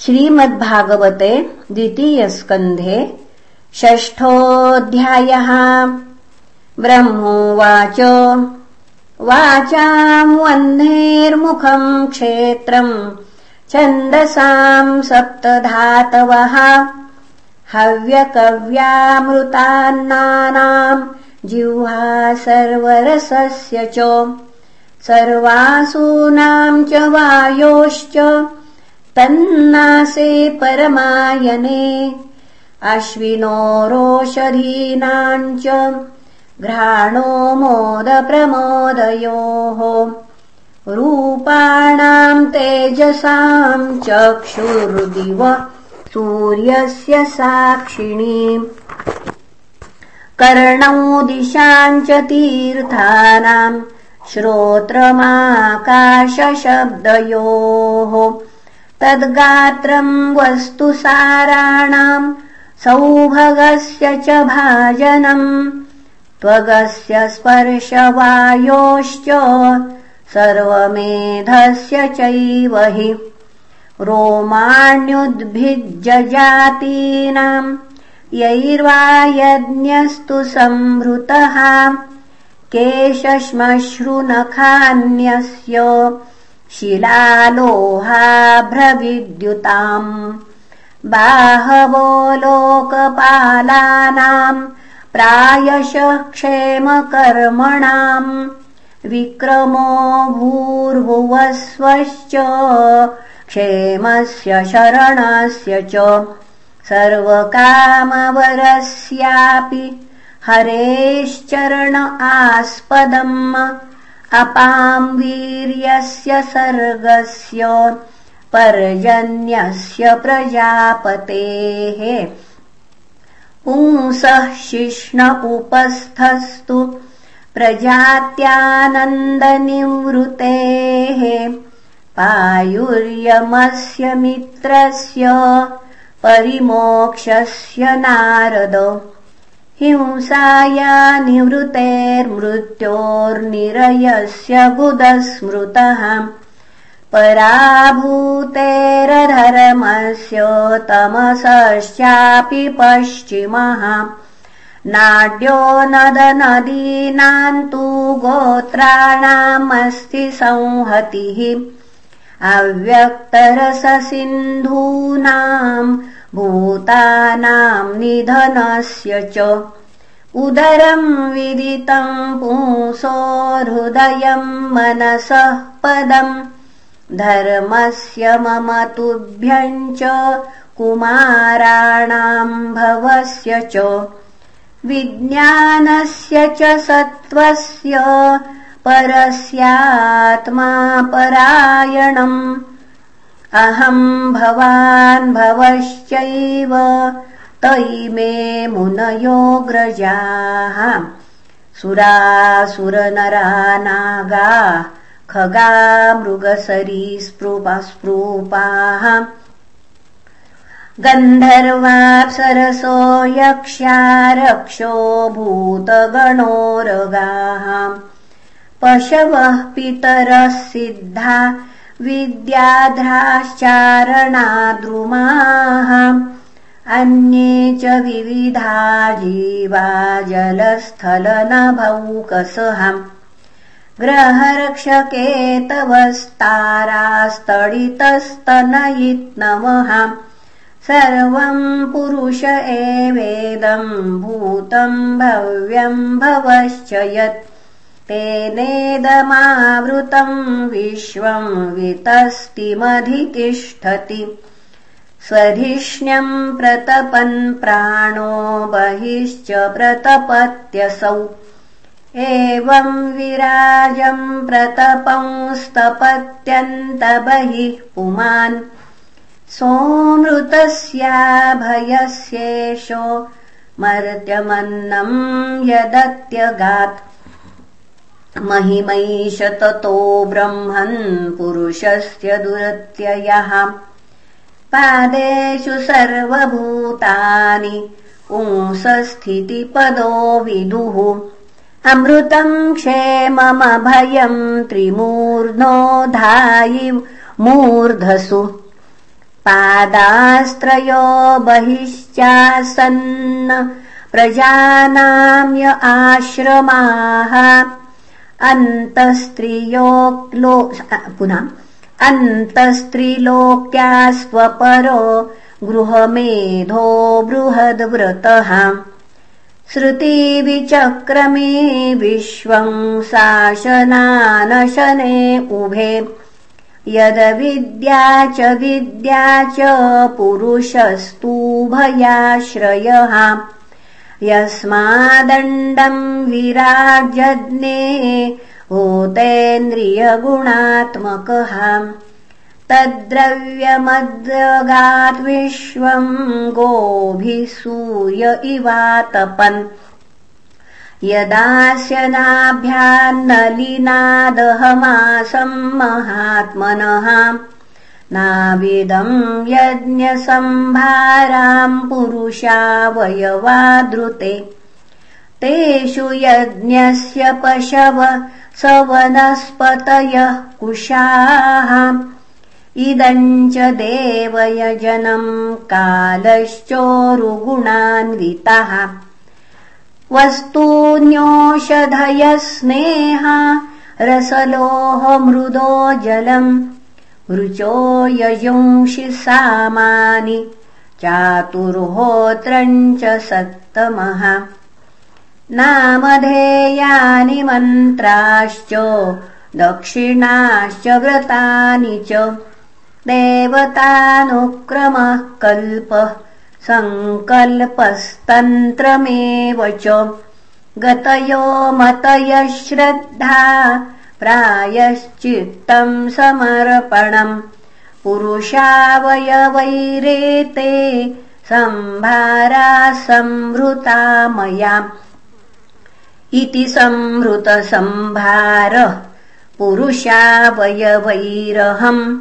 श्रीमद्भागवते द्वितीयस्कन्धे षष्ठोऽध्यायः। ब्रह्मोवाच। वाचाम् वह्नेर्मुखम् क्षेत्रम् छन्दसाम् सप्तधातवः। हव्यकव्यामृतान्नानाम् जिह्वा सर्वरसस्य च। सर्वासूनाम् च वायोश्च तन्नासे परमायने अश्विनोरोषधीनाम् च घ्राणो मोदप्रमोदयोः रूपाणाम् तेजसाम् चक्षुर्दिव सूर्यस्य साक्षिणीम् कर्णौ दिशाम् च तीर्थानाम् श्रोत्रमाकाशशब्दयोः तद्गात्रम् वस्तु साराणाम् सौभगस्य च भाजनम्। त्वगस्य स्पर्शवायोश्च सर्वमेधस्य चैव हि। रोमाण्युद्भिज्जजातीनाम् यैर्वा यज्ञस्तु संहृतः। केशश्मश्रुनखान्यस्य शिलालोहाभ्रविद्युताम्। बाहवो लोकपालानाम् प्रायशः क्षेमकर्मणाम् विक्रमो भूर्भुवस्वश्च क्षेमस्य शरणस्य च। सर्वकामवरस्यापि हरेश्चरण आस्पदम् अपाम् वीर्यस्य सर्गस्य पर्जन्यस्य प्रजापतेः। पुंसः शिष्ण उपस्थस्तु प्रजात्यानन्दनिवृतेः। पायुर्यमस्य मित्रस्य परिमोक्षस्य नारद हिंसाया निवृतेर्मृत्योर्निरयस्य बुधस्मृतः। पराभूतेरधर्मस्य तमसश्चापि पश्चिमः। नाड्यो नदनदीनाम् तु गोत्राणामस्ति संहतिः। अव्यक्तरससिन्धूनाम् भूतानाम् निधनस्य च उदरम् विदितम् पुंसो हृदयम् मनसः पदम्। धर्मस्य मम तुभ्यम् च कुमाराणाम् भवस्य च। विज्ञानस्य च सत्त्वस्य परस्यात्मा परायणम् अहम् भवान् भवश्चैव तैमे मुनयोऽग्रजाः सुरासुरनरा नागा खगा मृगसरीस्पृपस्पृपाः गन्धर्वाप्सरसो यक्षा रक्षो भूतगणोरगाः। पशवः पितरः सिद्धा विद्याध्राश्चारणाद्रुमाः अन्ये च विविधा जीवा जलस्थलनभौकसहम् ग्रहर्क्षकेतवस्तारास्तडितस्तनयित्नमः सर्वम् पुरुष एवेदम् भूतम् भव्यम् भवश्च यत् तेनेदमावृतम् विश्वम् वितस्तिमधितिष्ठति स्वधिष्ण्यम् प्रतपन् प्राणो बहिश्च प्रतपत्यसौ। एवम् विराजम् प्रतपंस्तपत्यन्तबहिः पुमान्। सोऽमृतस्याभयस्येषो मर्त्यमन्नम् यदत्यगात् महिमैषततो ब्रह्मन् पुरुषस्य दुरत्ययः। पादेषु सर्वभूतानि पुंसस्थितिपदो विदुः। अमृतम् क्षेममभयम् त्रिमूर्ध्नोधायि मूर्धसु। पादास्त्रयो बहिश्चासन्न प्रजानाम्य आश्रमाः अन्तस्त्रियो पुनः अन्तस्त्रिलोक्या स्वपरो गृहमेधो बृहद्व्रतः श्रुतिविचक्रमे विश्वम् शासनानशने उभे यद्विद्या च विद्या च पुरुषस्तुभयाश्रयः यस्मादण्डम् विराजज्ञे होतेन्द्रियगुणात्मकः। तद्द्रव्यमद्रगात् विश्वम् गोभिः सूर्य इवातपन्। यदास्यनाभ्यान्नलिनादहमासम् महात्मनः नाविदम् यज्ञसम्भाराम् पुरुषावयवादृते तेषु यज्ञस्य पशव स वनस्पतयः कुशाः। इदम् च देवयजनम् कालश्चोरुगुणान्वितः। वस्तून्योषधयः स्नेहा रसलोह मृदो जलम् रुचो यजंषि सामानि चातुर्होत्रम् च सत्तमः नामधेयानि मन्त्राश्च दक्षिणाश्च व्रतानि च। देवतानुक्रमः कल्पः सङ्कल्पस्तन्त्रमेव च। गतयो मतयः श्रद्धा प्रायश्चित्तम् समर्पणम्। पुरुषावयवैरेते सम्भारा संवृता मया। इति संवृतसम्भारः पुरुषावयवैरहम्।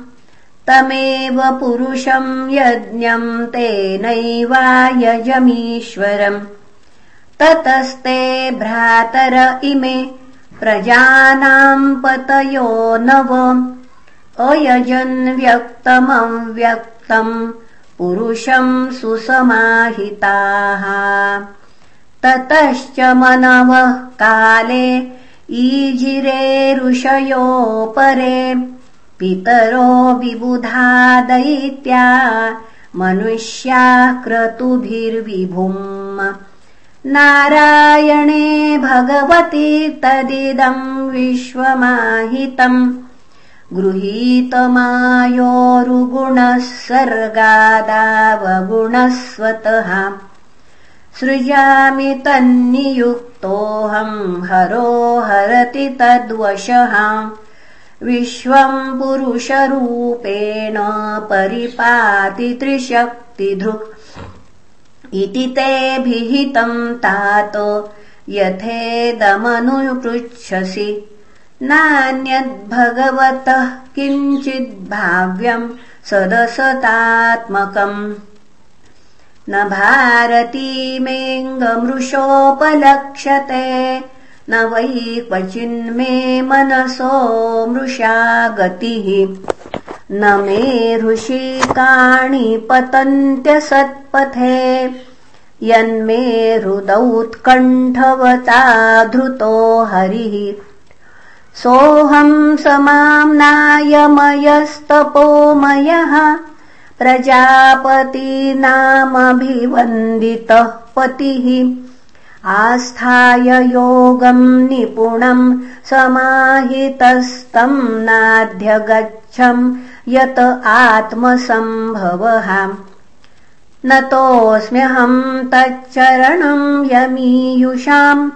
तमेव पुरुषम् यज्ञम् तेनैवायजमीश्वरम्। ततस्ते भ्रातर इमे प्रजानाम् पतयो नव। अयजन्व्यक्तमव्यक्तम् पुरुषम् सुसमाहिताः। ततश्च मनवः काले ईजिरे ऋषयोपरे। पितरो विबुधा दैत्या मनुष्या क्रतुभिर्विभुम् नारायणे भगवति तदिदम् विश्वमाहितम् गृहीतमायोरुगुणः सर्गादावगुणस्वतः सृजामि तन्नियुक्तोऽहम् हरो हरति तद्वशः। विश्वम् पुरुषरूपेण परिपाति त्रिशक्तिधृक् इति ते भिहितम् तात यथेदमनुपृच्छसि। नान्यद्भगवतः किञ्चिद्भाव्यम् सदसतात्मकम्। न भारतीमेऽङ्गमृषोपलक्ष्यते न वै क्वचिन्मे मनसो मृषा गतिः न मे ऋषिकाणि पतन्त्यसत्पथे। यन्मे हृदौत्कण्ठवता धृतो हरिः सोऽहम् समाम्नायमयस्तपोमयः प्रजापतीनामभिवन्दितः पतिः। आस्थाय योगम् निपुणम् समाहितस्तम् नाध्यगच्छम् यत आत्मसम्भवः। नतोऽस्म्यहम् तच्चरणम् यमीयुषाम्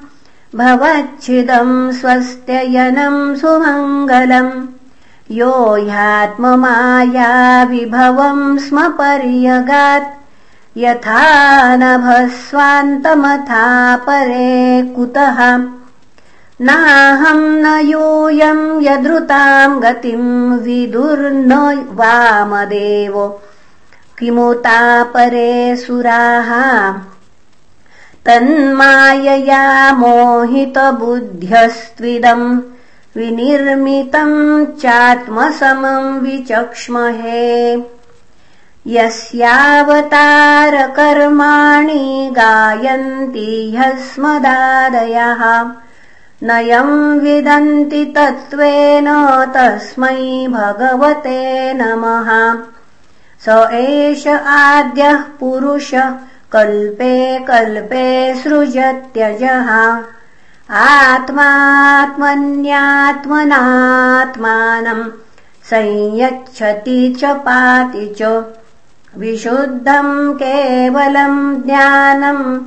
भवच्छिदम् स्वस्त्ययनम् सुमङ्गलम्। यो ह्यात्ममाया विभवम् स्म पर्यगात् यथा नभस्वान्तमथा परे कुतः नाहम् न योऽयम् यदृताम् गतिम् विदुर्न वामदेव। किमुता परे सुराः? तन्मायया मोहितबुद्ध्यस्त्विदम् विनिर्मितम् चात्मसमम् विचक्ष्महे। यस्यावतारकर्माणि गायन्ति ह्यस्मदादयः नयम् विदन्ति तत्त्वेन तस्मै भगवते नमः। स एष आद्यः पुरुष कल्पे कल्पे सृजत्यजः। आत्मात्मन्यात्मनात्मानम् संयच्छति च पाति च। विशुद्धम् केवलम् ज्ञानम्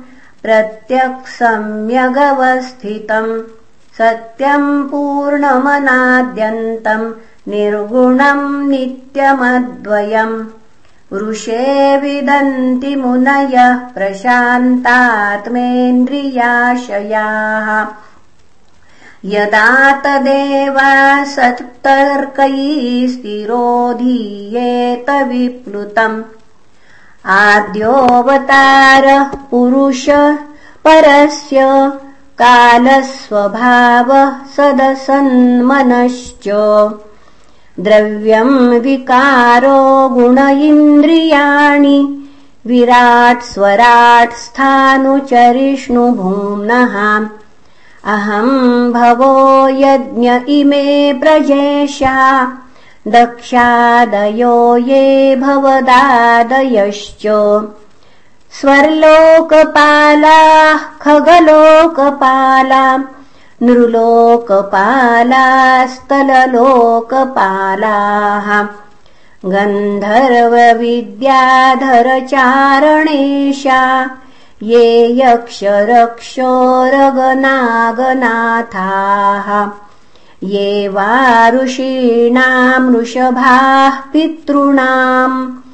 प्रत्यक्सम्यगवस्थितम् सत्यम् पूर्णमनाद्यन्तम् निर्गुणम् नित्यमद्वयम् वृषे विदन्ति मुनयः प्रशान्तात्मेन्द्रियाशयाः। यदा तदेवा स्थिरोधीयेत विप्लुतम्। आद्योऽवतारः पुरुष परस्य कालस्वभावः सदसन्मनश्च। द्रव्यम् विकारो गुण इन्द्रियाणि विराट् स्वराट् स्थानुचरिष्णुभूम्नः। अहम् भवो यज्ञ इमे प्रजेशा। दक्षादयो ये भवदादयश्च स्वर्लोकपालाः खगलोकपाला नृलोकपालास्तललोकपालाः। गन्धर्वविद्याधरचारणेशा ये यक्षरक्षोरगनागनाथाः। ये वा ऋषीणाम् वृषभाः पितॄणाम्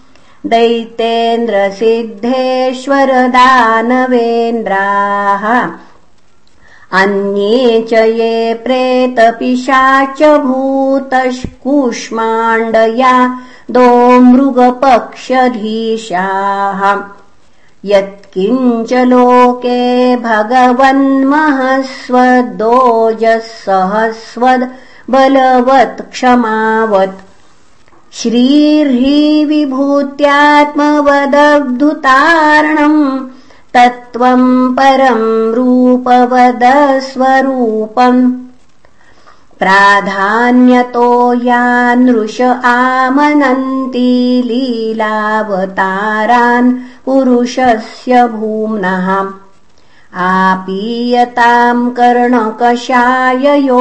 दैतेन्द्रसिद्धेश्वरदानवेन्द्राः। अन्ये च ये प्रेतपिशाच भूतश्कूष्माण्डया दो मृगपक्षधीशाः। यत्किञ्च लोके भगवन्महस्वदोजः सहस्वद् बलवत् क्षमावत् श्रीर्हि विभूत्यात्मवदब्धुतार्णम् तत्त्वम् परम् रूपवदस्वरूपम् प्राधान्यतो यानृष आमनन्ति लीलावतारान् पुरुषस्य भूम्नः। आपीयताम् कर्णकषाययो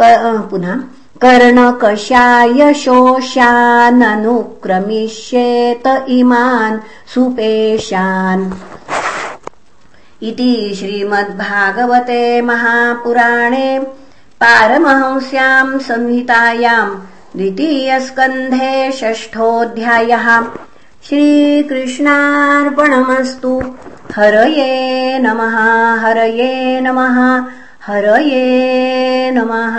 पुनः कर्णकषायशोषाननुक्रमिष्येत इमान् सुपेशान् इति श्रीमद्भागवते महापुराणे पारमहंस्याम् संहितायाम् द्वितीयस्कन्धे षष्ठोऽध्यायः। श्रीकृष्णार्पणमस्तु। हरये नमः हरये नमः हरये नमः